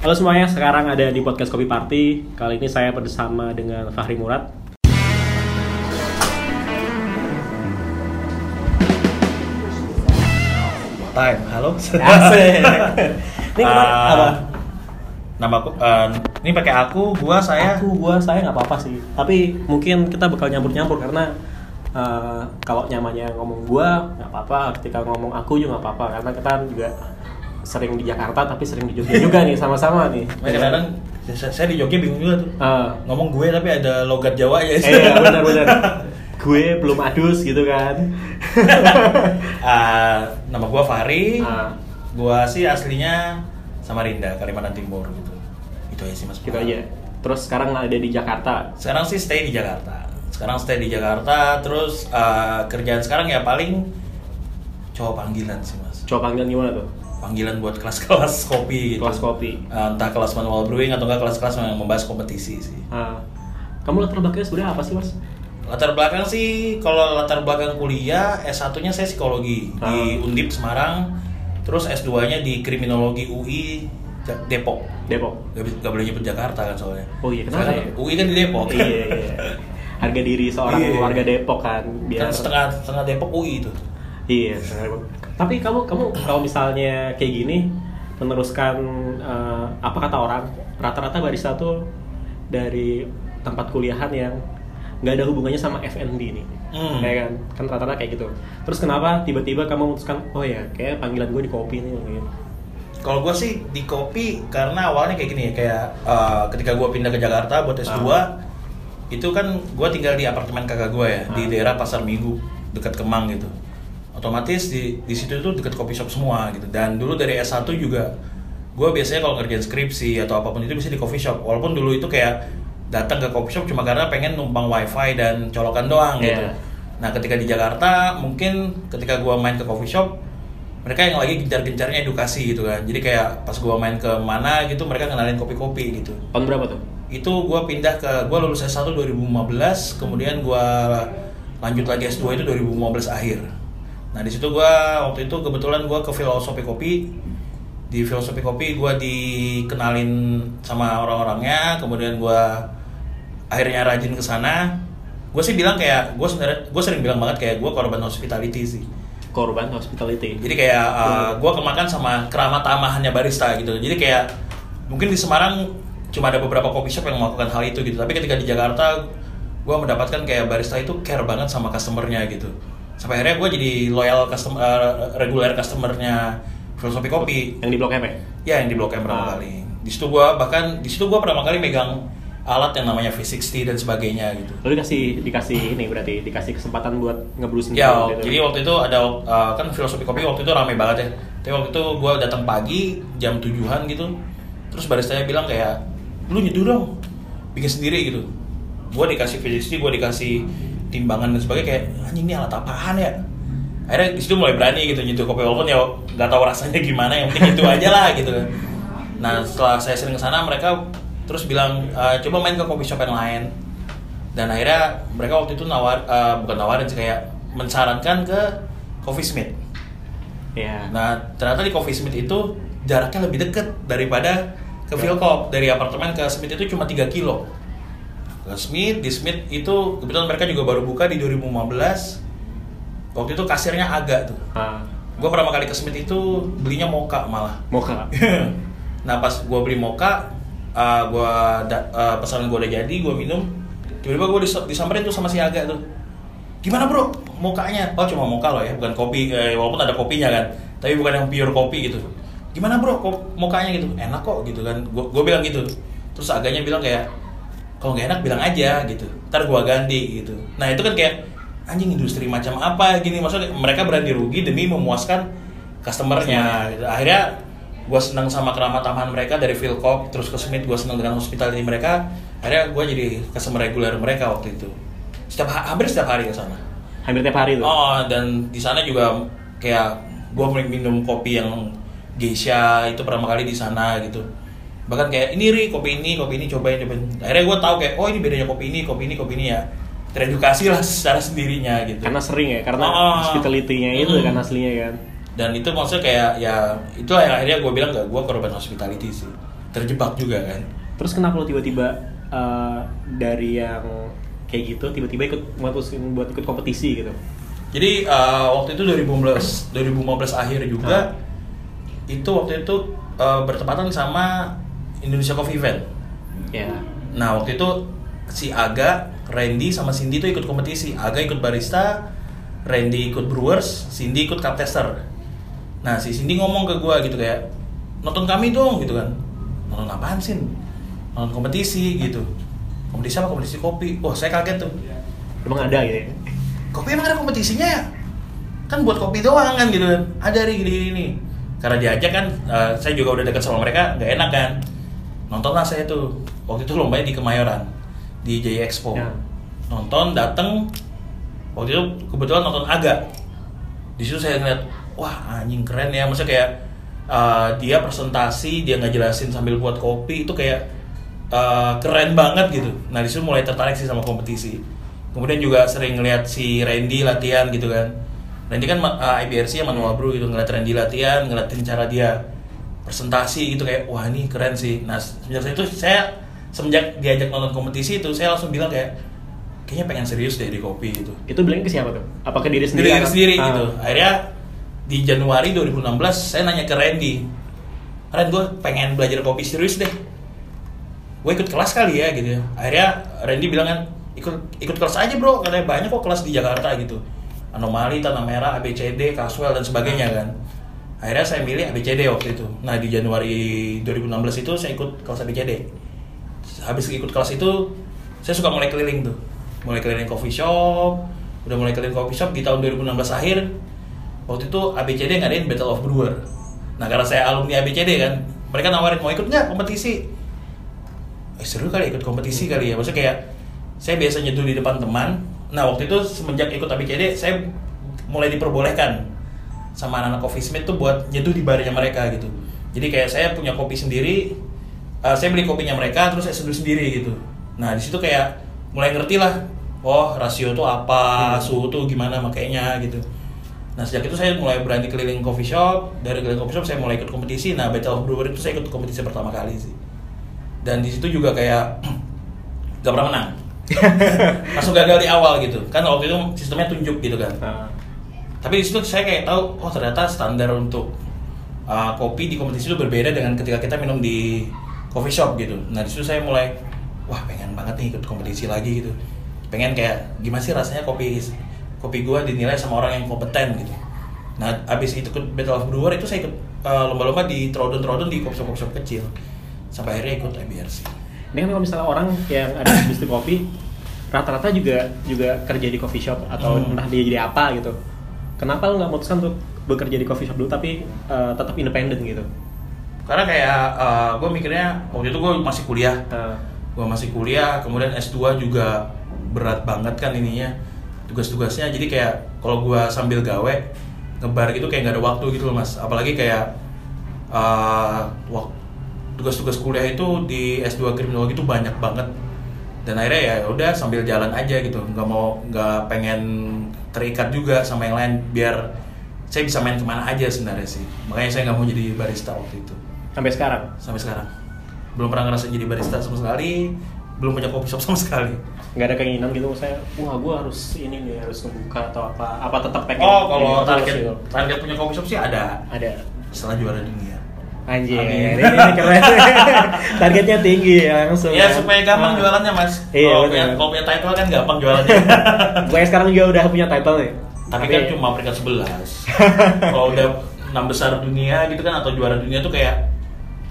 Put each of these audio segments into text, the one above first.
Halo semuanya, sekarang ada di podcast Kopi Party. Kali ini saya bersama dengan Fahri Murad. Time, halo. Asik. Ini kemarin Ah, apa? Nama aku, eh, ini pakai aku, gua, saya. Aku, gua, saya nggak apa-apa sih. Tapi mungkin kita bakal nyampur-nyampur karena eh, kalau nyamannya ngomong gua nggak apa-apa. Ketika ngomong aku juga nggak apa-apa karena kita juga sering di Jakarta tapi sering di Jogja juga nih sama-sama nih. Kadang-kadang saya, di Jogja bingung juga tuh. Ah. Ngomong gue tapi ada logat Jawa ya. Eh, iya, benar-benar. gue belum adus gitu kan. Ah, nama gua Fahri. Ah. Gua sih aslinya Samarinda, Kalimantan Timur gitu. Itu aja sih Mas. gitu aja. Terus sekarang ada di Jakarta. Sekarang sih stay di Jakarta. Sekarang stay di Jakarta, terus ah, kerjaan sekarang ya paling cowok panggilan sih Mas. Coba panggil gimana tuh? Panggilan buat kelas-kelas kopi gitu. Kelas kopi. Ah, entah kelas manual brewing atau enggak kelas-kelas yang membahas kompetisi sih. Ah. kamu latar belakangnya sebenarnya apa sih mas? Latar belakang sih kalau latar belakang kuliah S1-nya saya psikologi di Ah. Undip Semarang. Terus S2-nya di kriminologi UI Depok. Depok. Gak, gak boleh nyebut Jakarta kan soalnya. Oh iya, kenapa ya? UI kan di Depok. iya iya. Harga diri seorang Iya. warga Depok kan biar Kan setengah setengah Depok UI itu. Iya. Tapi kamu kamu kalau misalnya kayak gini meneruskan eh, apa kata orang rata-rata barista tuh dari tempat kuliahan yang nggak ada hubungannya sama F&B nih. Hmm. Ya kan? Kan rata-rata kayak gitu. Terus kenapa tiba-tiba kamu memutuskan oh ya kayak panggilan gue di kopi nih gitu. Kalau gue sih di kopi karena awalnya kayak gini ya kayak eh, ketika gue pindah ke Jakarta buat S2 Ah. itu kan gue tinggal di apartemen kakak gue ya di Ah. daerah Pasar Minggu dekat Kemang gitu. Otomatis di di situ tuh dekat kopi shop semua gitu. Dan dulu dari S1 juga gue biasanya kalau ngerjain skripsi atau apa pun itu bisa di coffee shop. Walaupun dulu itu kayak datang ke coffee shop cuma karena pengen numpang wifi dan colokan doang gitu. Iya. Nah ketika di Jakarta mungkin ketika gue main ke coffee shop mereka yang lagi gencar-gencarnya edukasi gitu kan jadi kayak pas gua main ke mana gitu mereka kenalin kopi-kopi gitu Tahun berapa tuh? itu gua pindah ke gua lulus S1 2015 kemudian gua lanjut lagi S2 itu 2015 akhir nah di situ gua waktu itu kebetulan gua ke filosofi kopi di filosofi kopi gua dikenalin sama orang-orangnya kemudian gua akhirnya rajin ke sana gue sih bilang kayak gue sebenarnya gue sering bilang banget kayak gue korban hospitality sih Korban hospitality. jadi kayak uh, gue kemakan sama keramat tamahannya barista gitu. Jadi kayak mungkin di Semarang cuma ada beberapa coffee shop yang melakukan hal itu gitu. Tapi ketika di Jakarta gue mendapatkan kayak barista itu care banget sama customernya gitu. Sampai akhirnya gue jadi loyal customer, uh, regular customernya filosofi kopi. yang di Blok M ya? Ya yang di Blok M pertama Ah. kali. Di situ gue bahkan di situ gue pertama kali megang alat yang namanya V60 dan sebagainya gitu. Lalu dikasih dikasih ini berarti dikasih kesempatan buat ngeblusin Ya, dulu gitu. jadi waktu itu ada uh, kan filosofi kopi waktu itu rame banget ya. Tapi waktu itu gue datang pagi jam tujuan gitu, terus baristanya bilang kayak, lu nyeduh dong, bikin sendiri gitu. Gue dikasih VSD, gue dikasih timbangan dan sebagainya kayak, anjing ini alat apaan ya? Akhirnya di situ mulai berani gitu nyeduh kopi walaupun ya nggak tahu rasanya gimana, yang penting itu aja lah gitu kan. Nah setelah saya sering ke sana mereka terus bilang "Eh, coba main ke coffee shop yang lain dan akhirnya mereka waktu itu nawar eh, bukan nawarin sih kayak mensarankan ke Coffee Smith. ya. Nah ternyata di Coffee Smith itu jaraknya lebih dekat daripada ke Ya. Philcop dari apartemen ke Smith itu cuma 3 kilo. Smith di Smith itu kebetulan mereka juga baru buka di 2015. Waktu itu kasirnya agak tuh. Ah, Gue pertama kali ke Smith itu belinya moka malah. mocha. nah pas gue beli moka, uh, gue da- uh, pesanan gue udah jadi, gue minum. Tiba-tiba gue dis- disamperin tuh sama si Aga tuh. Gimana bro, mokanya? Oh cuma moka loh ya, bukan kopi. Eh, walaupun ada kopinya kan, tapi bukan yang pure kopi gitu. Gimana bro, kok mokanya gitu? Enak kok gitu kan. Gue bilang gitu. Terus Aganya bilang kayak, kalau nggak enak bilang aja gitu. Ntar gue ganti gitu. Nah itu kan kayak anjing industri macam apa gini maksudnya mereka berani rugi demi memuaskan customernya gitu. akhirnya gue senang sama keramat tamahan mereka dari Philcop terus ke Smith gue senang dengan hospitality mereka akhirnya gue jadi customer reguler mereka waktu itu setiap ha- hampir setiap hari ke sana Hampir tiap hari tuh. oh dan di sana juga kayak gue minum kopi yang geisha itu pertama kali di sana gitu bahkan kayak ini ri kopi ini kopi ini cobain cobain akhirnya gue tahu kayak oh ini bedanya kopi ini kopi ini kopi ini ya teredukasi lah secara sendirinya gitu Karena sering ya, karena Oh. hospitality-nya itu Hmm. kan aslinya kan. dan itu maksudnya kayak ya itu yang akhirnya gue bilang gak gue korban hospitality sih terjebak juga kan Terus kenapa lo tiba-tiba uh, dari yang kayak gitu tiba-tiba ikut mutusin buat ikut kompetisi gitu? Jadi uh, waktu itu 2015 2015 akhir juga itu waktu itu uh, bertepatan sama Indonesia Coffee Event. Ya. Nah waktu itu si Aga, Randy sama Cindy tuh ikut kompetisi. Aga ikut barista, Randy ikut brewers, Cindy ikut cup tester. Nah si Cindy ngomong ke gua gitu kayak nonton kami dong gitu kan. Nonton apaan sih? Nonton kompetisi gitu. Kompetisi apa? Kompetisi kopi. Wah saya kaget tuh. Emang ada gitu ya? kopi emang ada kompetisinya ya? Kan buat kopi doang kan gitu kan. Ada nih gini gini. Karena diajak kan, eh, saya juga udah dekat sama mereka, nggak enak kan. Nonton lah saya tuh. Waktu itu lombanya di Kemayoran, di J Expo. Ya. Nonton, dateng. Waktu itu kebetulan nonton Aga. Di situ saya ngeliat, wah anjing keren ya. Maksudnya kayak eh, dia presentasi, dia nggak jelasin sambil buat kopi itu kayak eh, keren banget gitu. Nah di situ mulai tertarik sih sama kompetisi. Kemudian juga sering ngeliat si Randy latihan gitu kan. Randy kan uh, IBRC ya manual brew gitu ngeliat Randy latihan, ngeliatin cara dia presentasi gitu kayak wah ini keren sih. Nah semenjak itu saya semenjak diajak nonton kompetisi itu saya langsung bilang kayak kayaknya pengen serius deh di kopi gitu. Itu bilangnya ke siapa tuh? Apa ke diri sendiri? Diri sendiri Ah. gitu. Akhirnya di Januari 2016 saya nanya ke Randy, Ren gue pengen belajar kopi serius deh. Gue ikut kelas kali ya gitu. Akhirnya Randy bilang kan ikut ikut kelas aja bro, katanya banyak kok kelas di Jakarta gitu. Anomali, Tanah Merah, ABCD, Caswell dan sebagainya kan. Akhirnya saya milih ABCD waktu itu. Nah di Januari 2016 itu saya ikut kelas ABCD. Habis ikut kelas itu saya suka mulai keliling tuh, mulai keliling coffee shop, udah mulai keliling coffee shop di tahun 2016 akhir. Waktu itu ABCD ngadain Battle of Brewer. Nah karena saya alumni ABCD kan, mereka nawarin mau ikut nggak kompetisi? Eh seru kali ikut kompetisi kali ya. Maksudnya kayak saya biasa nyeduh di depan teman. Nah waktu itu semenjak ikut ABCD saya mulai diperbolehkan sama anak-anak coffee smith tuh buat nyeduh di barnya mereka gitu. Jadi kayak saya punya kopi sendiri, eh, saya beli kopinya mereka terus saya seduh sendiri gitu. Nah di situ kayak mulai ngerti lah, oh rasio tuh apa, suhu tuh gimana makainya gitu. Nah sejak itu saya mulai berani keliling coffee shop, dari keliling coffee shop saya mulai ikut kompetisi. Nah Battle of Brewer itu saya ikut kompetisi pertama kali sih. Dan di situ juga kayak gak pernah menang. Langsung gagal di awal gitu. Kan waktu itu sistemnya tunjuk gitu kan. Tapi di situ saya kayak tahu, oh ternyata standar untuk uh, kopi di kompetisi itu berbeda dengan ketika kita minum di coffee shop gitu. Nah di situ saya mulai, wah pengen banget nih ikut kompetisi lagi gitu. Pengen kayak gimana sih rasanya kopi kopi gua dinilai sama orang yang kompeten gitu. Nah abis itu ikut Battle of Brewer itu saya ikut uh, lomba-lomba di trodon-trodon di coffee shop-coffee shop kecil. Sampai akhirnya ikut IBRC. Ini kan kalau misalnya orang yang ada di industri kopi rata-rata juga juga kerja di coffee shop atau Hmm. entah dia jadi apa gitu. Kenapa lo nggak memutuskan untuk bekerja di coffee shop dulu tapi eh, tetap independen gitu? Karena kayak uh, gue mikirnya waktu itu gue masih kuliah. Eh, gue masih kuliah kemudian S2 juga berat banget kan ininya tugas-tugasnya. Jadi kayak kalau gue sambil gawe ngebar gitu kayak nggak ada waktu gitu loh mas. Apalagi kayak uh, tugas-tugas kuliah itu di S2 kriminologi itu banyak banget. Dan akhirnya ya udah sambil jalan aja gitu nggak mau nggak pengen terikat juga sama yang lain biar saya bisa main ke mana aja sebenarnya sih. Makanya saya nggak mau jadi barista waktu itu. Sampai sekarang. sampai sekarang. Belum pernah ngerasa jadi barista sama sekali belum punya coffee shop sama sekali. Nggak ada keinginan gitu saya wah gue harus ini nih harus ngebuka atau apa apa tetap pengen oh kalau target gitu? target punya coffee shop sih ada. Ada. Setelah juara dunia anjir. Ini, ini keren. Targetnya tinggi ya langsung ya. kan. supaya gampang Ah. jualannya mas. Iya, kalau punya kalau punya title kan gampang jualannya. Gue sekarang juga udah punya title nih. Tapi kan cuma peringkat 11 kalau udah enam besar dunia gitu kan atau juara dunia tuh kayak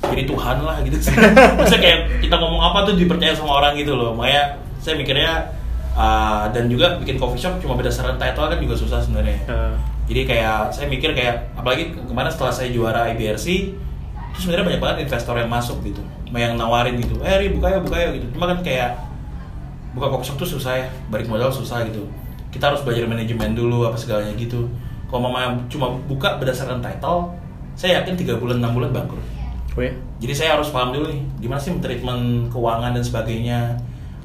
jadi Tuhan lah gitu sih. Maksudnya kayak kita ngomong apa tuh dipercaya sama orang gitu loh. Makanya saya mikirnya uh, dan juga bikin coffee shop cuma berdasarkan title kan juga susah sebenarnya. Eh, Jadi kayak saya mikir kayak apalagi ke- kemarin setelah saya juara IBRC itu sebenarnya banyak banget investor yang masuk gitu, yang nawarin gitu, eh Ri, buka ya buka ya gitu. Cuma kan kayak buka coffee shop tuh susah ya, balik modal susah gitu. Kita harus belajar manajemen dulu apa segalanya gitu. Kalau mama cuma buka berdasarkan title, saya yakin tiga bulan enam bulan bangkrut. oh ya Jadi saya harus paham dulu nih, gimana sih treatment keuangan dan sebagainya.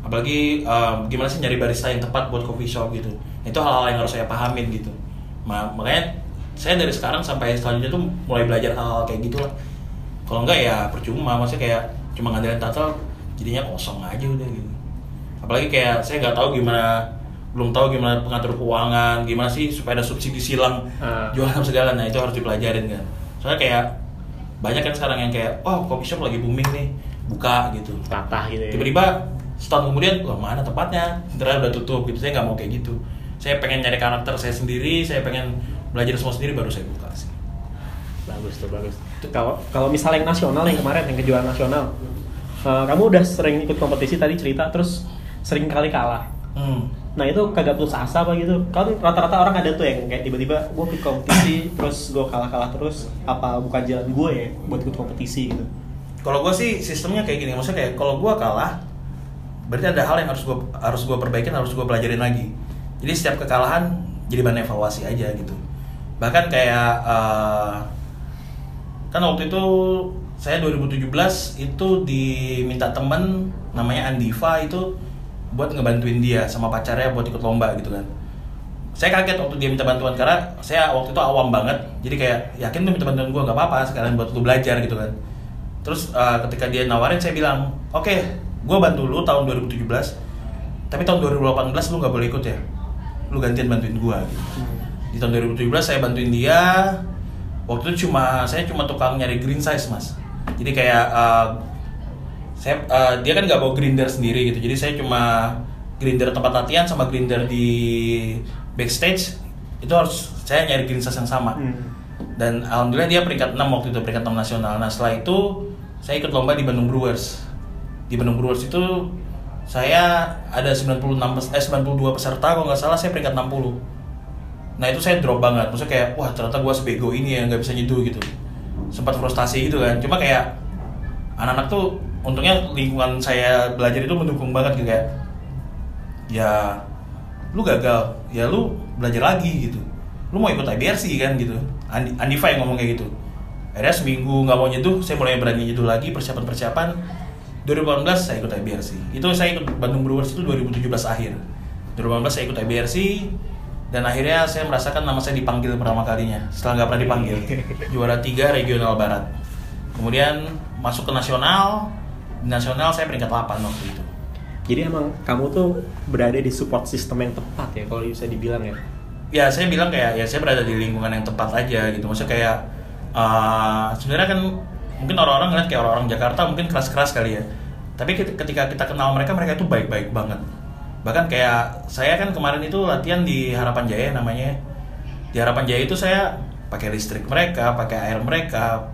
Apalagi um, gimana sih nyari barista yang tepat buat coffee shop gitu. Itu hal-hal yang harus saya pahamin gitu. Ma- makanya saya dari sekarang sampai selanjutnya tuh mulai belajar hal-hal kayak gitu lah. Kalau enggak ya percuma maksudnya kayak cuma ngandelin tato jadinya kosong aja udah gitu. Apalagi kayak saya nggak tahu gimana belum tahu gimana pengatur keuangan gimana sih supaya ada subsidi silang Ah. jualan segala. Nah itu harus dipelajarin kan. Soalnya kayak banyak kan sekarang yang kayak oh coffee shop lagi booming nih buka gitu. Tata gitu ya. tiba-tiba setahun kemudian wah mana tempatnya? Ternyata udah tutup gitu. Saya nggak mau kayak gitu. Saya pengen nyari karakter saya sendiri saya pengen belajar semua sendiri baru saya buka sih. Bagus tuh, bagus. Kalau kalau misalnya yang nasional yang kemarin yang kejuaraan nasional, eh, kamu udah sering ikut kompetisi tadi cerita, terus sering kali kalah. hmm. Nah itu kagak putus asa apa gitu? Kan rata-rata orang ada tuh yang kayak tiba-tiba gue ikut kompetisi, terus gue kalah-kalah terus, apa bukan jalan gue ya buat ikut kompetisi gitu? kalau gue sih sistemnya kayak gini maksudnya kayak kalau gue kalah berarti ada hal yang harus gue harus gue perbaikin harus gue pelajarin lagi jadi setiap kekalahan jadi bahan evaluasi aja gitu bahkan kayak eh, kan waktu itu saya 2017 itu diminta temen namanya Andiva itu buat ngebantuin dia sama pacarnya buat ikut lomba gitu kan. Saya kaget waktu dia minta bantuan karena saya waktu itu awam banget. Jadi kayak yakin tuh minta bantuan gue nggak apa-apa sekalian buat lu belajar gitu kan. Terus uh, ketika dia nawarin saya bilang oke gue bantu lu tahun 2017 tapi tahun 2018 lu nggak boleh ikut ya. Lu gantian bantuin gue gitu di tahun 2017 saya bantuin dia waktu itu cuma saya cuma tukang nyari green size mas. Jadi kayak uh, saya uh, dia kan nggak bawa grinder sendiri gitu. Jadi saya cuma grinder tempat latihan sama grinder di backstage. Itu harus saya nyari green size yang sama. Hmm. dan alhamdulillah dia peringkat 6 waktu itu peringkat 6 nasional. Nah setelah itu saya ikut lomba di Bandung Brewers. Di Bandung Brewers itu saya ada 96 pes- eh 92 peserta kalau nggak salah saya peringkat 60 nah itu saya drop banget. Maksudnya kayak wah ternyata gua sebego ini ya nggak bisa nyeduh gitu. Sempat frustasi gitu kan. Cuma kayak anak-anak tuh untungnya lingkungan saya belajar itu mendukung banget gitu kayak ya lu gagal. Ya lu belajar lagi gitu. Lu mau ikut IBRC kan gitu. Andi, Andiva yang ngomong kayak gitu. Akhirnya seminggu nggak mau nyeduh saya mulai berani nyeduh lagi persiapan persiapan 2018 saya ikut IBRC itu saya ikut Bandung Brewers itu 2017 akhir. 2018 saya ikut IBRC dan akhirnya saya merasakan nama saya dipanggil pertama kalinya setelah nggak pernah dipanggil. Juara tiga regional barat. Kemudian masuk ke nasional di nasional saya peringkat 8 waktu itu. Jadi emang kamu tuh berada di support system yang tepat ya kalau bisa dibilang ya. ya saya bilang kayak ya saya berada di lingkungan yang tepat aja gitu. Maksudnya kayak uh, sebenarnya kan mungkin orang-orang ngeliat kayak orang-orang Jakarta mungkin keras-keras kali ya. Tapi ket- ketika kita kenal mereka mereka itu baik-baik banget bahkan kayak saya kan kemarin itu latihan di Harapan Jaya namanya. Di Harapan Jaya itu saya pakai listrik mereka pakai air mereka.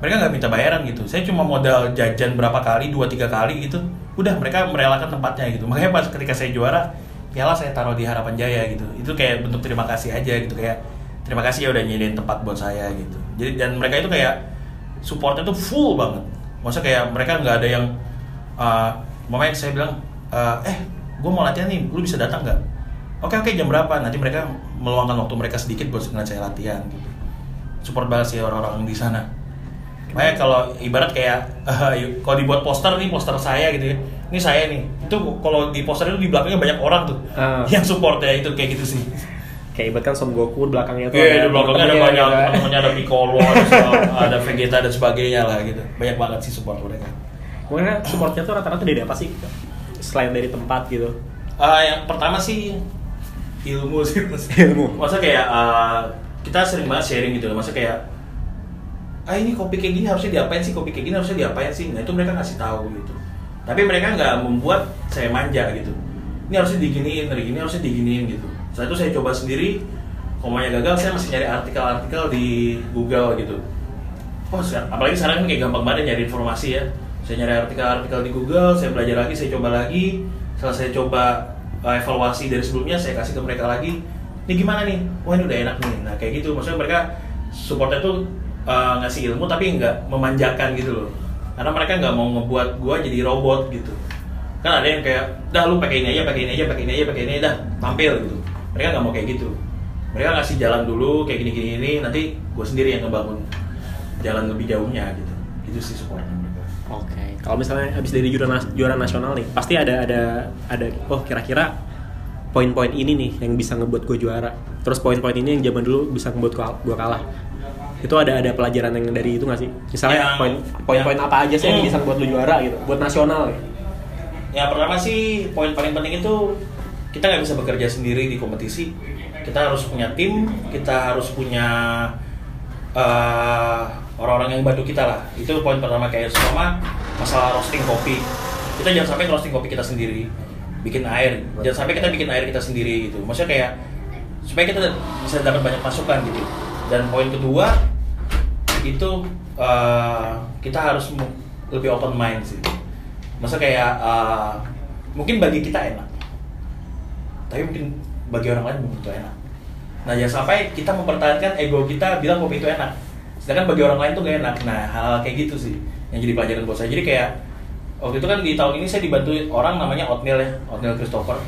Mereka nggak minta bayaran gitu. Saya cuma modal jajan berapa kali dua tiga kali gitu. Udah mereka merelakan tempatnya gitu. Makanya pas ketika saya juara piala saya taruh di harapan jaya gitu. Itu kayak bentuk terima kasih aja gitu. Kayak terima kasih ya udah nyediain tempat buat saya gitu. Jadi dan mereka itu kayak supportnya tuh full banget. Maksudnya kayak mereka nggak ada yang uh, saya bilang uh, eh gue mau latihan nih lu bisa datang nggak oke oke jam berapa nanti mereka meluangkan waktu mereka sedikit buat ngeliat saya latihan gitu support banget sih orang-orang di sana Makanya kalau ibarat kayak eh, kalau dibuat poster nih poster saya gitu ya. Ini saya nih. Itu kalau di poster itu di belakangnya banyak orang tuh Ah. yang support ya itu kayak gitu sih. Kayak ibarat kan Son Goku belakangnya tuh Iya, di belakangnya ada banyak, gitu kan. temennya ada Piccolo, ada, ada Vegeta dan sebagainya lah gitu. Banyak banget sih support mereka. Makanya supportnya tuh rata-rata dari apa sih? Selain dari tempat gitu. Ah, yang pertama sih ilmu sih Mas. Ilmu. Masa kayak ah, kita sering banget sharing gitu loh. Masa kayak ah ini kopi kayak gini harusnya diapain sih kopi kayak gini harusnya diapain sih nah itu mereka ngasih tahu gitu tapi mereka nggak membuat saya manja gitu ini harusnya diginiin hari gini harusnya diginiin gitu setelah itu saya coba sendiri kalau maunya gagal saya masih nyari artikel-artikel di Google gitu oh apalagi sekarang kayak gampang banget nyari informasi ya saya nyari artikel-artikel di Google saya belajar lagi saya coba lagi. Setelah saya coba uh, evaluasi dari sebelumnya saya kasih ke mereka lagi. Ini gimana nih? Wah ini udah enak nih. Nah kayak gitu. Maksudnya mereka supportnya tuh uh, ngasih ilmu tapi nggak memanjakan gitu loh. Karena mereka nggak mau ngebuat gua jadi robot gitu. Kan ada yang kayak dah lu pakai ini aja pakai ini aja pakai ini aja pakai ini dah tampil gitu. Mereka nggak mau kayak gitu. Mereka ngasih jalan dulu kayak gini gini ini nanti gue sendiri yang ngebangun jalan lebih jauhnya gitu. Itu sih supportnya Oke, kalau misalnya habis dari juara nas- juara nasional nih, pasti ada ada ada oh kira-kira poin-poin ini nih yang bisa ngebuat gue juara. Terus poin-poin ini yang zaman dulu bisa ngebuat gua, gua kalah. itu ada ada pelajaran yang dari itu nggak sih misalnya poin poin-poin apa aja sih yang Hmm. bisa buat lu juara gitu buat nasional gitu. Ya pertama sih poin paling penting itu kita nggak bisa bekerja sendiri di kompetisi. Kita harus punya tim, kita harus punya eh, orang-orang yang bantu kita lah. Itu poin pertama kayak sama masalah roasting kopi. Kita jangan sampai roasting kopi kita sendiri, bikin air. Jangan sampai kita bikin air kita sendiri gitu. Maksudnya kayak supaya kita bisa dapat banyak masukan gitu. Dan poin kedua itu eh, kita harus lebih open mind sih. Masa kayak eh, mungkin bagi kita enak, tapi mungkin bagi orang lain belum tentu enak. Nah jangan sampai kita mempertahankan ego kita bilang kopi itu enak, sedangkan bagi orang lain tuh gak enak. Nah hal, kayak gitu sih yang jadi pelajaran buat saya. Jadi kayak waktu itu kan di tahun ini saya dibantu orang namanya Otnil ya, Otnil Christopher.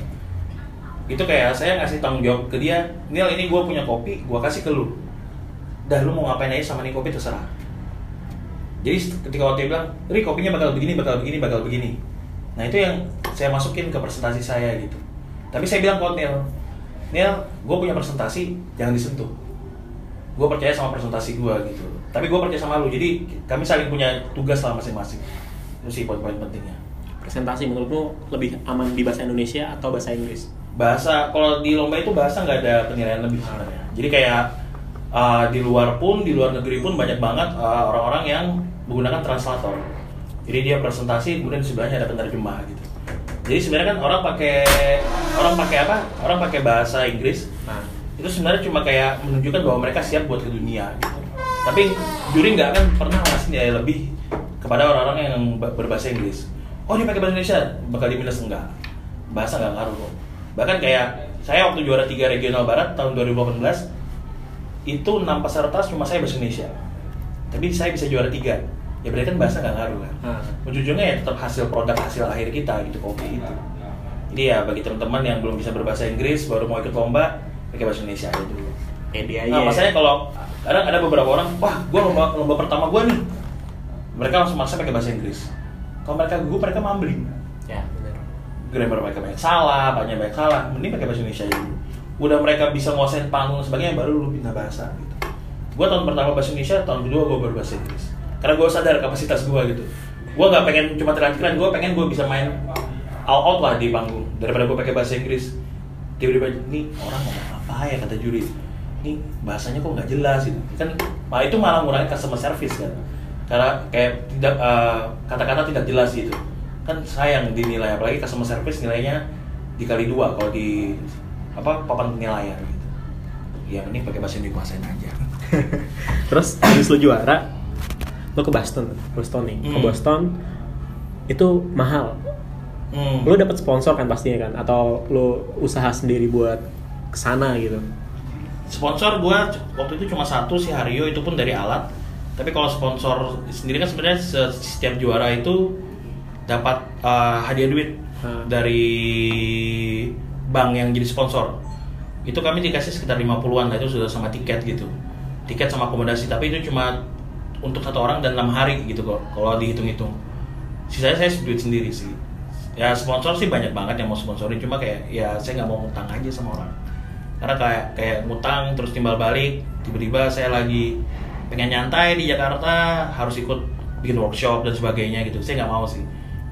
Itu kayak saya ngasih tanggung jawab ke dia, Nil ini gue punya kopi, gue kasih ke lu. Dah lu mau ngapain aja sama nih kopi terserah. Jadi ketika waktu dia bilang, Ri kopinya bakal begini, bakal begini, bakal begini. Nah itu yang saya masukin ke presentasi saya gitu. Tapi saya bilang ke Neil, Neil, gue punya presentasi, jangan disentuh. Gue percaya sama presentasi gue gitu. Tapi gue percaya sama lu, jadi kami saling punya tugas lah masing-masing. Itu sih poin-poin pentingnya. presentasi menurutmu lebih aman di bahasa Indonesia atau bahasa Inggris Bahasa, kalau di lomba itu bahasa nggak ada penilaian lebih sebenarnya. Jadi kayak uh, di luar pun, di luar negeri pun banyak banget uh, orang-orang yang menggunakan translator. Jadi dia presentasi, kemudian di sebelahnya ada penerjemah gitu. Jadi sebenarnya kan orang pakai orang pakai apa? Orang pakai bahasa Inggris. nah Itu sebenarnya cuma kayak menunjukkan bahwa mereka siap buat ke dunia gitu. Tapi juri nggak akan pernah ngasih nilai lebih kepada orang-orang yang ba- berbahasa Inggris. Oh dia pakai bahasa Indonesia, bakal di minus enggak. Bahasa nggak ngaruh kok. Bahkan kayak saya waktu juara tiga regional barat tahun 2018 itu enam peserta cuma saya bahasa Indonesia. Tapi saya bisa juara tiga. Ya berarti kan bahasa nggak ngaruh kan. Ah. Ujung-ujungnya ya tetap hasil produk hasil akhir kita gitu kopi itu. Jadi ya bagi teman-teman yang belum bisa berbahasa Inggris baru mau ikut lomba pakai bahasa Indonesia aja dulu. pede aja Nah, ya. masalahnya kalau kadang ada beberapa orang, wah, gue lomba lomba pertama gue nih, mereka langsung maksa pakai bahasa Inggris. Kalau mereka gugup, mereka mumbling. ya benar Grammar mereka banyak salah, banyak banyak salah. Mending pakai bahasa Indonesia aja dulu. Udah mereka bisa nguasain panggung dan sebagainya, baru lu pindah bahasa gitu. Gue tahun pertama bahasa Indonesia, tahun kedua gue baru bahasa Inggris. Karena gue sadar kapasitas gue gitu. Gue nggak pengen cuma teriak-teriak, gue pengen gue bisa main all out lah di panggung daripada gue pakai bahasa Inggris. Tiba-tiba nih orang ngomong apa ya kata juri. Nih bahasanya kok nggak jelas gitu. Kan malah itu malah ngurangin customer service kan. Karena kayak tidak eh, kata-kata tidak jelas gitu. Kan sayang dinilai apalagi customer service nilainya dikali dua kalau di apa papan penilaian gitu. Ya mending pakai bahasa Indonesia kuasain aja. terus habis lu juara lu ke Boston Boston nih ke Hmm. Boston itu mahal Hmm. lu dapat sponsor kan pastinya kan? Atau lu usaha sendiri buat ke sana gitu? Sponsor gua c- waktu itu cuma satu si Hario itu pun dari alat. Tapi kalau sponsor sendiri kan sebenarnya se- setiap juara itu dapat uh, hadiah duit Hmm. dari bank yang jadi sponsor. Itu kami dikasih sekitar 50-an lah itu sudah sama tiket gitu. Tiket sama akomodasi tapi itu cuma untuk satu orang dan enam hari gitu kok kalau dihitung-hitung. Sisanya saya duit sendiri sih ya sponsor sih banyak banget yang mau sponsorin. Cuma kayak ya saya nggak mau ngutang aja sama orang. Karena kayak kayak ngutang terus timbal balik tiba-tiba saya lagi pengen nyantai di Jakarta harus ikut bikin workshop dan sebagainya gitu. Saya nggak mau sih.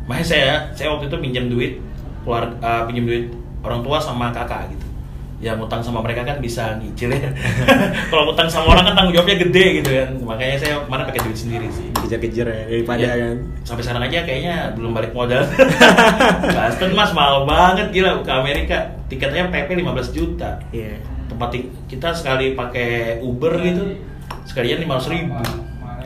Makanya saya saya waktu itu pinjam duit keluar uh, pinjam duit orang tua sama kakak gitu. Ya ngutang sama mereka kan bisa nyicil ya. Kalau ngutang sama orang kan tanggung jawabnya gede gitu kan. Makanya saya kemarin pakai duit sendiri sih kejar-kejar ya daripada Ya, kan. Sampai sekarang aja kayaknya belum balik modal. Boston mas mahal banget gila. Ke Amerika tiketnya PP 15 juta. Iya. Tempat ti- kita sekali pakai Uber gitu sekalian 500 ribu.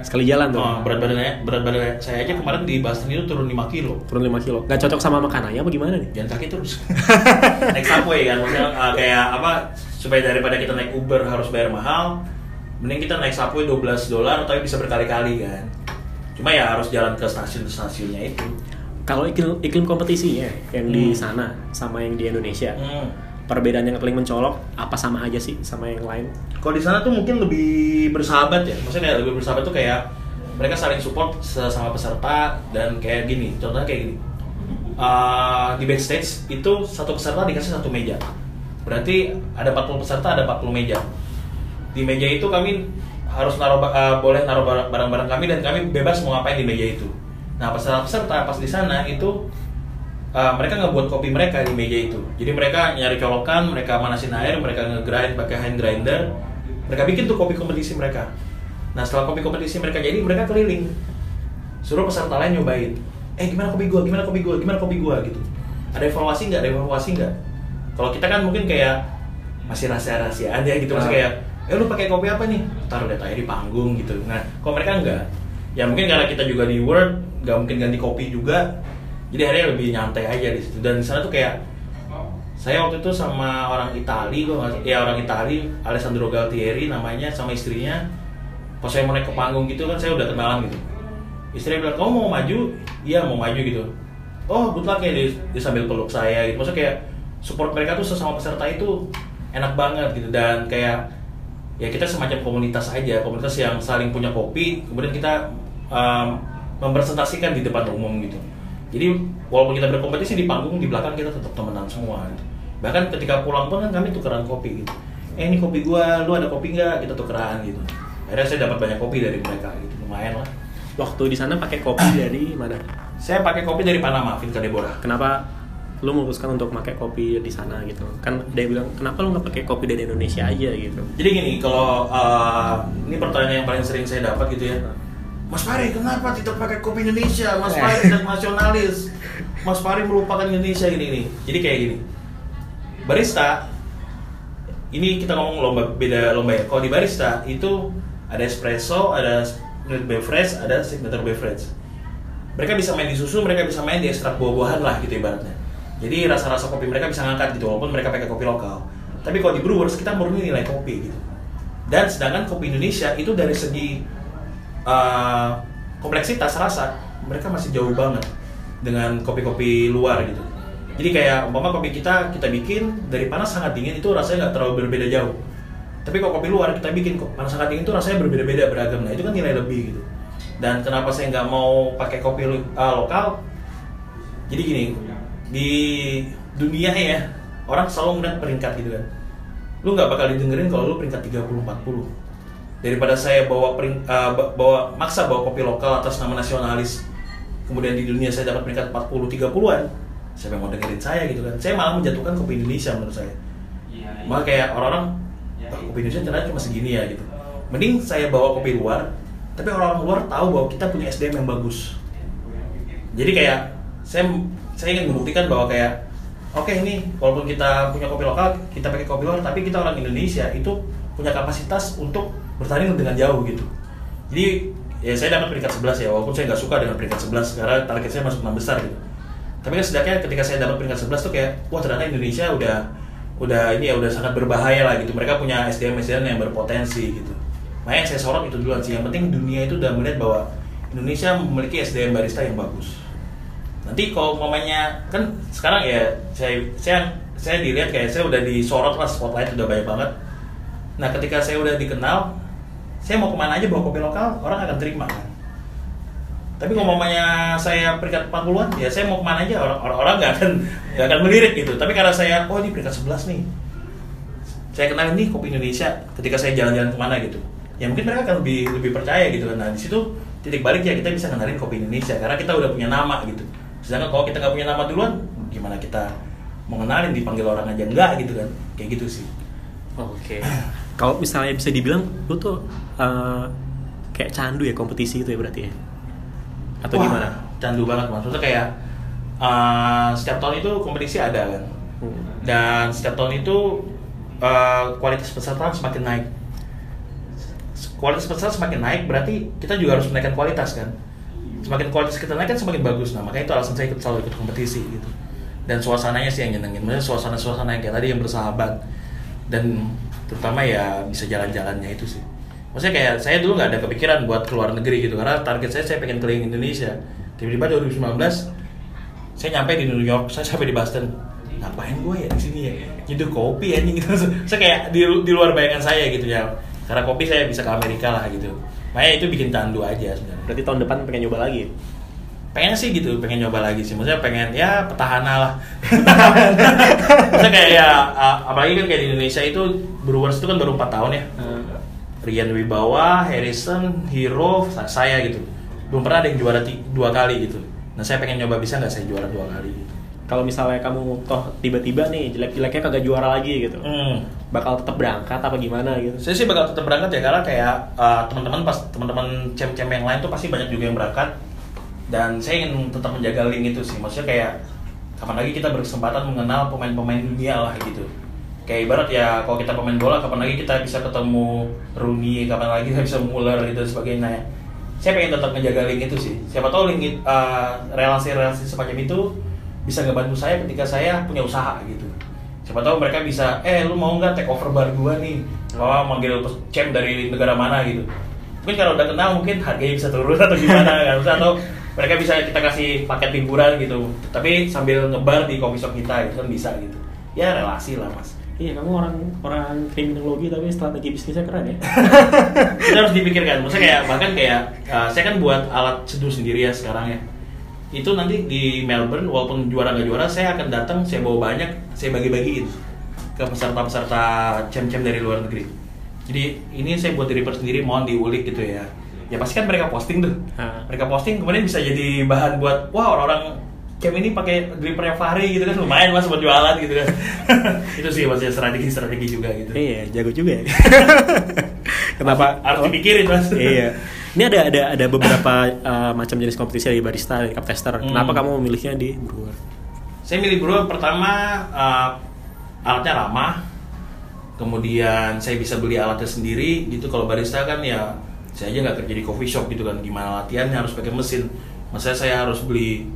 Sekali jalan tuh. Oh, berat badannya berat badan saya aja kemarin di Boston itu turun 5 kilo. Turun 5 kilo. Nggak cocok sama makanannya apa gimana nih? Jalan kaki terus. Naik subway kan maksudnya uh, kayak apa supaya daripada kita naik Uber harus bayar mahal mending kita naik subway 12 dolar tapi bisa berkali-kali kan cuma ya harus jalan ke stasiun-stasiunnya itu. Kalau iklim, iklim kompetisinya yang di Hmm. sana sama yang di Indonesia hmm. perbedaan yang paling mencolok apa sama aja sih sama yang lain? Kalau di sana tuh mungkin lebih bersahabat ya. Maksudnya lebih bersahabat tuh kayak mereka saling support sama peserta dan kayak gini. Contohnya kayak gini. Uh, di backstage itu satu peserta dikasih satu meja. Berarti ada 40 peserta ada 40 meja. Di meja itu kami harus naruh eh, boleh naruh barang- barang-barang kami dan kami bebas mau ngapain di meja itu. Nah peserta-peserta pas di sana itu eh, mereka ngebuat kopi mereka di meja itu. Jadi mereka nyari colokan, mereka manasin air, mereka ngegrind pakai hand grinder, mereka bikin tuh kopi kompetisi mereka. Nah setelah kopi kompetisi mereka jadi mereka keliling, suruh peserta lain nyobain. Eh gimana kopi gua, gimana kopi gua, gimana kopi gua gitu. Ada evaluasi nggak? Ada evaluasi nggak? Kalau kita kan mungkin kayak masih rahasia-rahasiaan ya gitu, masih Ah. kayak, eh lu pakai kopi apa nih? Taruh data di panggung gitu. Nah, kalau mereka enggak, ya mungkin karena kita juga di Word, nggak mungkin ganti kopi juga, jadi akhirnya lebih nyantai aja di situ. Dan di sana tuh kayak saya waktu itu sama orang Itali, nggak- ya orang Itali, Alessandro Galtieri namanya sama istrinya. Pas saya mau naik ke panggung gitu kan saya udah kenalan gitu. Istrinya bilang, kamu mau maju? Iya mau maju gitu. Oh, good luck ya dia, dia sambil peluk saya gitu. Maksudnya kayak support mereka tuh sesama peserta itu enak banget gitu dan kayak ya kita semacam komunitas aja, komunitas yang saling punya kopi, kemudian kita um, mempresentasikan di depan umum gitu. Jadi walaupun kita berkompetisi di panggung di belakang kita tetap temenan semua. Gitu. Bahkan ketika pulang pun kan kami tukeran kopi gitu. Eh ini kopi gua, lu ada kopi nggak? Kita tukeran gitu. Akhirnya saya dapat banyak kopi dari mereka gitu, lumayan lah. Waktu di sana pakai kopi dari mana? Saya pakai kopi dari Panama, Vinca Deborah. Kenapa lu memutuskan untuk pakai kopi di sana gitu? Kan yang bilang kenapa lu nggak pakai kopi dari Indonesia aja gitu? Jadi gini, kalau uh, ini pertanyaan yang paling sering saya dapat gitu ya. Mas Fari, kenapa tidak pakai kopi Indonesia? Mas Fari tidak nasionalis. Mas Fari melupakan Indonesia gini nih. Jadi kayak gini. Barista ini kita ngomong lomba beda lomba ya. Kalau di barista itu ada espresso, ada milk beverage, ada signature beverage. Mereka bisa main di susu, mereka bisa main di ekstrak buah-buahan lah gitu ibaratnya. Jadi rasa-rasa kopi mereka bisa ngangkat gitu walaupun mereka pakai kopi lokal. Tapi kalau di brewers kita murni nilai kopi gitu. Dan sedangkan kopi Indonesia itu dari segi uh, kompleksitas rasa mereka masih jauh banget dengan kopi-kopi luar gitu. Jadi kayak umpama kopi kita kita bikin dari panas sangat dingin itu rasanya nggak terlalu berbeda jauh. Tapi kalau kopi luar kita bikin kok panas sangat dingin itu rasanya berbeda-beda beragam. Nah itu kan nilai lebih gitu. Dan kenapa saya nggak mau pakai kopi uh, lokal? Jadi gini di dunia ya orang selalu melihat peringkat gitu kan. Lu nggak bakal didengerin kalau lu peringkat 30-40 daripada saya bawa pering, uh, ba- bawa maksa bawa kopi lokal atas nama nasionalis kemudian di dunia saya dapat peringkat 40 30-an siapa yang mau dengerin saya gitu kan. Saya malah menjatuhkan kopi Indonesia menurut saya. Malah kayak orang-orang "Ah, kopi Indonesia ternyata cuma segini ya gitu. Mending saya bawa kopi luar tapi orang-orang luar tahu bahwa kita punya SDM yang bagus. Jadi kayak saya saya ingin membuktikan bahwa kayak oke ini walaupun kita punya kopi lokal kita pakai kopi luar tapi kita orang Indonesia itu punya kapasitas untuk bertanding dengan jauh gitu. Jadi ya saya dapat peringkat 11 ya walaupun saya nggak suka dengan peringkat 11 karena target saya masuk enam besar gitu. Tapi kan setidaknya ketika saya dapat peringkat 11 tuh kayak wah ternyata Indonesia udah udah ini ya udah sangat berbahaya lah gitu. Mereka punya SDM SDM yang berpotensi gitu. Makanya saya sorot itu duluan sih. Yang penting dunia itu udah melihat bahwa Indonesia memiliki SDM barista yang bagus nanti kalau mamanya kan sekarang ya saya saya saya dilihat kayak saya udah disorot lah spotlight udah banyak banget. Nah ketika saya udah dikenal saya mau ke mana aja bawa kopi lokal orang akan terima kan? Tapi kalau mamanya saya peringkat 40-an ya saya mau ke mana aja orang orang orang nggak akan nggak akan melirik gitu. Tapi karena saya oh ini peringkat 11 nih. Saya kenal ini kopi Indonesia. Ketika saya jalan-jalan ke mana gitu ya mungkin mereka akan lebih lebih percaya gitu kan. Nah di situ titik balik ya kita bisa kenalin kopi Indonesia karena kita udah punya nama gitu sedangkan kalau kita nggak punya nama duluan gimana kita mau kenalin dipanggil orang aja enggak gitu kan kayak gitu sih Oke. Kalau misalnya bisa dibilang lu tuh eh, kayak candu ya kompetisi itu ya berarti ya? Atau Wah, gimana? candu banget mas maksudnya kayak uh, setiap tahun itu kompetisi ada kan Hmm. dan setiap tahun itu uh, kualitas peserta semakin naik kualitas peserta semakin naik berarti kita juga harus menaikkan kualitas kan semakin kualitas kita naik kan semakin bagus. Nah makanya itu alasan saya ikut selalu ikut kompetisi gitu. Dan suasananya sih yang nyenengin. Maksudnya suasana-suasana yang kayak tadi yang bersahabat. Dan terutama ya bisa jalan-jalannya itu sih. Maksudnya kayak saya dulu nggak ada kepikiran buat keluar negeri gitu. Karena target saya saya pengen keliling Indonesia. Tiba-tiba 2019 saya nyampe di New York saya sampai di Boston. Ngapain gue ya di sini ya? Nyeduh kopi ya gitu saya kayak di, di luar bayangan saya gitu ya. Karena kopi saya bisa ke Amerika lah gitu makanya itu bikin candu aja sebenarnya Berarti tahun depan pengen nyoba lagi. pengen sih gitu pengen nyoba lagi sih maksudnya pengen ya petahana lah maksudnya kayak ya apalagi kan kayak di Indonesia itu Brewers itu kan baru 4 tahun ya Rian Wibawa, Harrison, Hero, sa- saya gitu. Belum pernah ada yang juara dua kali gitu. Nah saya pengen nyoba bisa nggak saya juara dua kali gitu. Kalau misalnya kamu toh tiba-tiba nih jelek-jeleknya kagak juara lagi gitu, Hmm. Bakal tetap berangkat apa gimana gitu? Saya sih bakal tetap berangkat ya karena kayak uh, teman-teman pas teman-teman cem-cem yang lain tuh pasti banyak juga yang berangkat. Dan saya ingin tetap menjaga link itu sih maksudnya kayak kapan lagi kita berkesempatan mengenal pemain-pemain dunia lah gitu. Kayak ibarat ya kalau kita pemain bola kapan lagi kita bisa ketemu Rooney kapan lagi kita bisa Muller gitu dan sebagainya. Saya pengen tetap menjaga link itu sih. Siapa tahu link uh, relasi-relasi semacam itu bisa ngebantu saya ketika saya punya usaha gitu siapa tahu mereka bisa eh lu mau nggak take over bar gua nih? Oh manggil champ dari negara mana gitu? Mungkin kalau udah kenal mungkin harganya bisa turun atau gimana kan atau mereka bisa kita kasih paket liburan gitu. Tapi sambil ngebar di coffee shop kita itu kan bisa gitu. Ya relasi lah mas. Iya, kamu orang orang kriminologi tapi strategi bisnisnya keren ya. itu harus dipikirkan. Maksudnya kayak bahkan kayak uh, saya kan buat alat seduh sendiri ya sekarang ya itu nanti di Melbourne walaupun juara nggak juara saya akan datang saya bawa banyak saya bagi-bagiin ke peserta-peserta cem-cem dari luar negeri. Jadi ini saya buat di reverse sendiri mohon diulik gitu ya. Ya pasti kan mereka posting tuh. Mereka posting kemudian bisa jadi bahan buat wah orang-orang cem ini pakai grippernya Fahri gitu kan. Lumayan mas buat jualan gitu kan. Itu sih maksudnya strategi-strategi juga gitu. Iya, jago juga ya. Kenapa? harus dipikirin mas. Iya. Ini ada ada ada beberapa uh, macam jenis kompetisi dari barista, dari cup tester. Hmm. Kenapa kamu memilihnya di brewer? Saya milih brewer pertama uh, alatnya ramah, kemudian saya bisa beli alatnya sendiri gitu. Kalau barista kan ya saya aja nggak kerja di coffee shop gitu kan, gimana latihannya harus pakai mesin. Maksudnya saya harus beli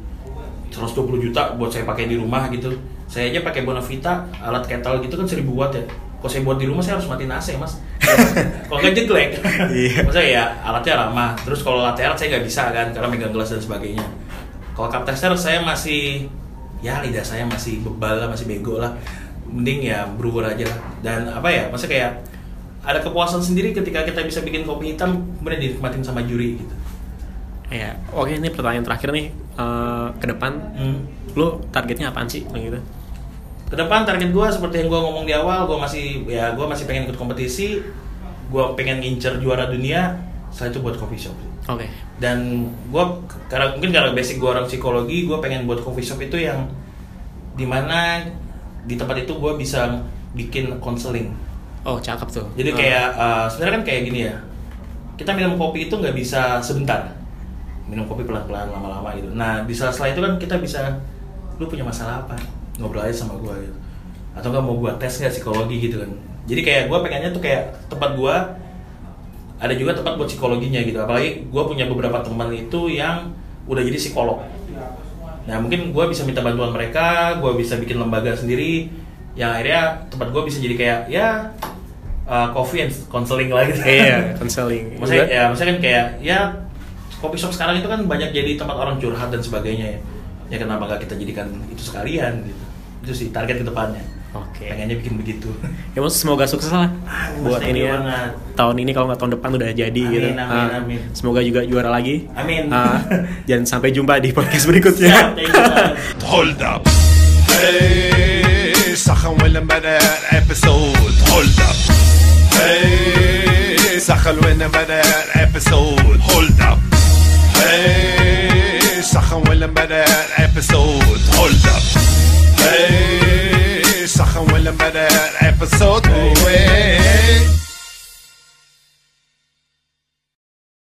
120 juta buat saya pakai di rumah gitu. Saya aja pakai Bonavita, alat kettle gitu kan 1000 watt ya. Kalau saya buat di rumah saya harus matiin AC mas. kalau nggak jeglek. Iya. Maksudnya ya alatnya ramah. Terus kalau latte art saya nggak bisa kan karena megang gelas dan sebagainya. Kalau cup tester saya masih ya lidah saya masih bebal lah, masih bego lah. Mending ya brewer aja lah. Dan apa ya, maksudnya kayak ada kepuasan sendiri ketika kita bisa bikin kopi hitam kemudian dinikmatin sama juri gitu. Iya. Oke, ini pertanyaan terakhir nih. Uh, ke depan, Hmm. lu targetnya apaan sih? Gitu. Ke depan target gue seperti yang gue ngomong di awal, gue masih ya gue masih pengen ikut kompetisi, gue pengen ngincer juara dunia, setelah itu buat coffee shop. Oke. Dan gue karena mungkin karena basic gue orang psikologi, gue pengen buat coffee shop itu yang di mana di tempat itu gue bisa bikin konseling. Oh, cakep tuh. Jadi Uh, kayak uh, sebenarnya kan kayak gini ya, kita minum kopi itu nggak bisa sebentar, minum kopi pelan-pelan lama-lama gitu. Nah di sela-sela itu kan kita bisa, lu punya masalah apa? Ngobrol aja sama gue gitu. Atau nggak mau gue tes nggak psikologi gitu kan? Jadi kayak gue pengennya tuh kayak tempat gue ada juga tempat buat psikologinya gitu. Apalagi gue punya beberapa teman itu yang udah jadi psikolog. Nah mungkin gue bisa minta bantuan mereka, gue bisa bikin lembaga sendiri, yang akhirnya tempat gue bisa jadi kayak ya uh, coffee and counseling lah gitu. Iya, counseling. maksudnya ya maksudnya kan kayak ya coffee shop sekarang itu kan banyak jadi tempat orang curhat dan sebagainya ya. Ya kenapa nggak kita jadikan itu sekalian gitu Itu sih target ke depannya. Oke. Pengennya bikin begitu. Ya maksud semoga sukses lah Mas, buat thank ini you ya. banget. Tahun ini kalau nggak tahun depan udah jadi Amin, gitu. amin, Ah, amin. Semoga juga juara lagi. Amin. Ah, dan sampai jumpa di podcast Siap, berikutnya. thank you banget. Hold up. Hey, سخن ولا بدا episode. Hold up. Hey, سخن ولا بدا episode. Hold up. Hey, سخن ولا بدا episode. Hold up. Hey, sachen willen met een episode. Hey, hey.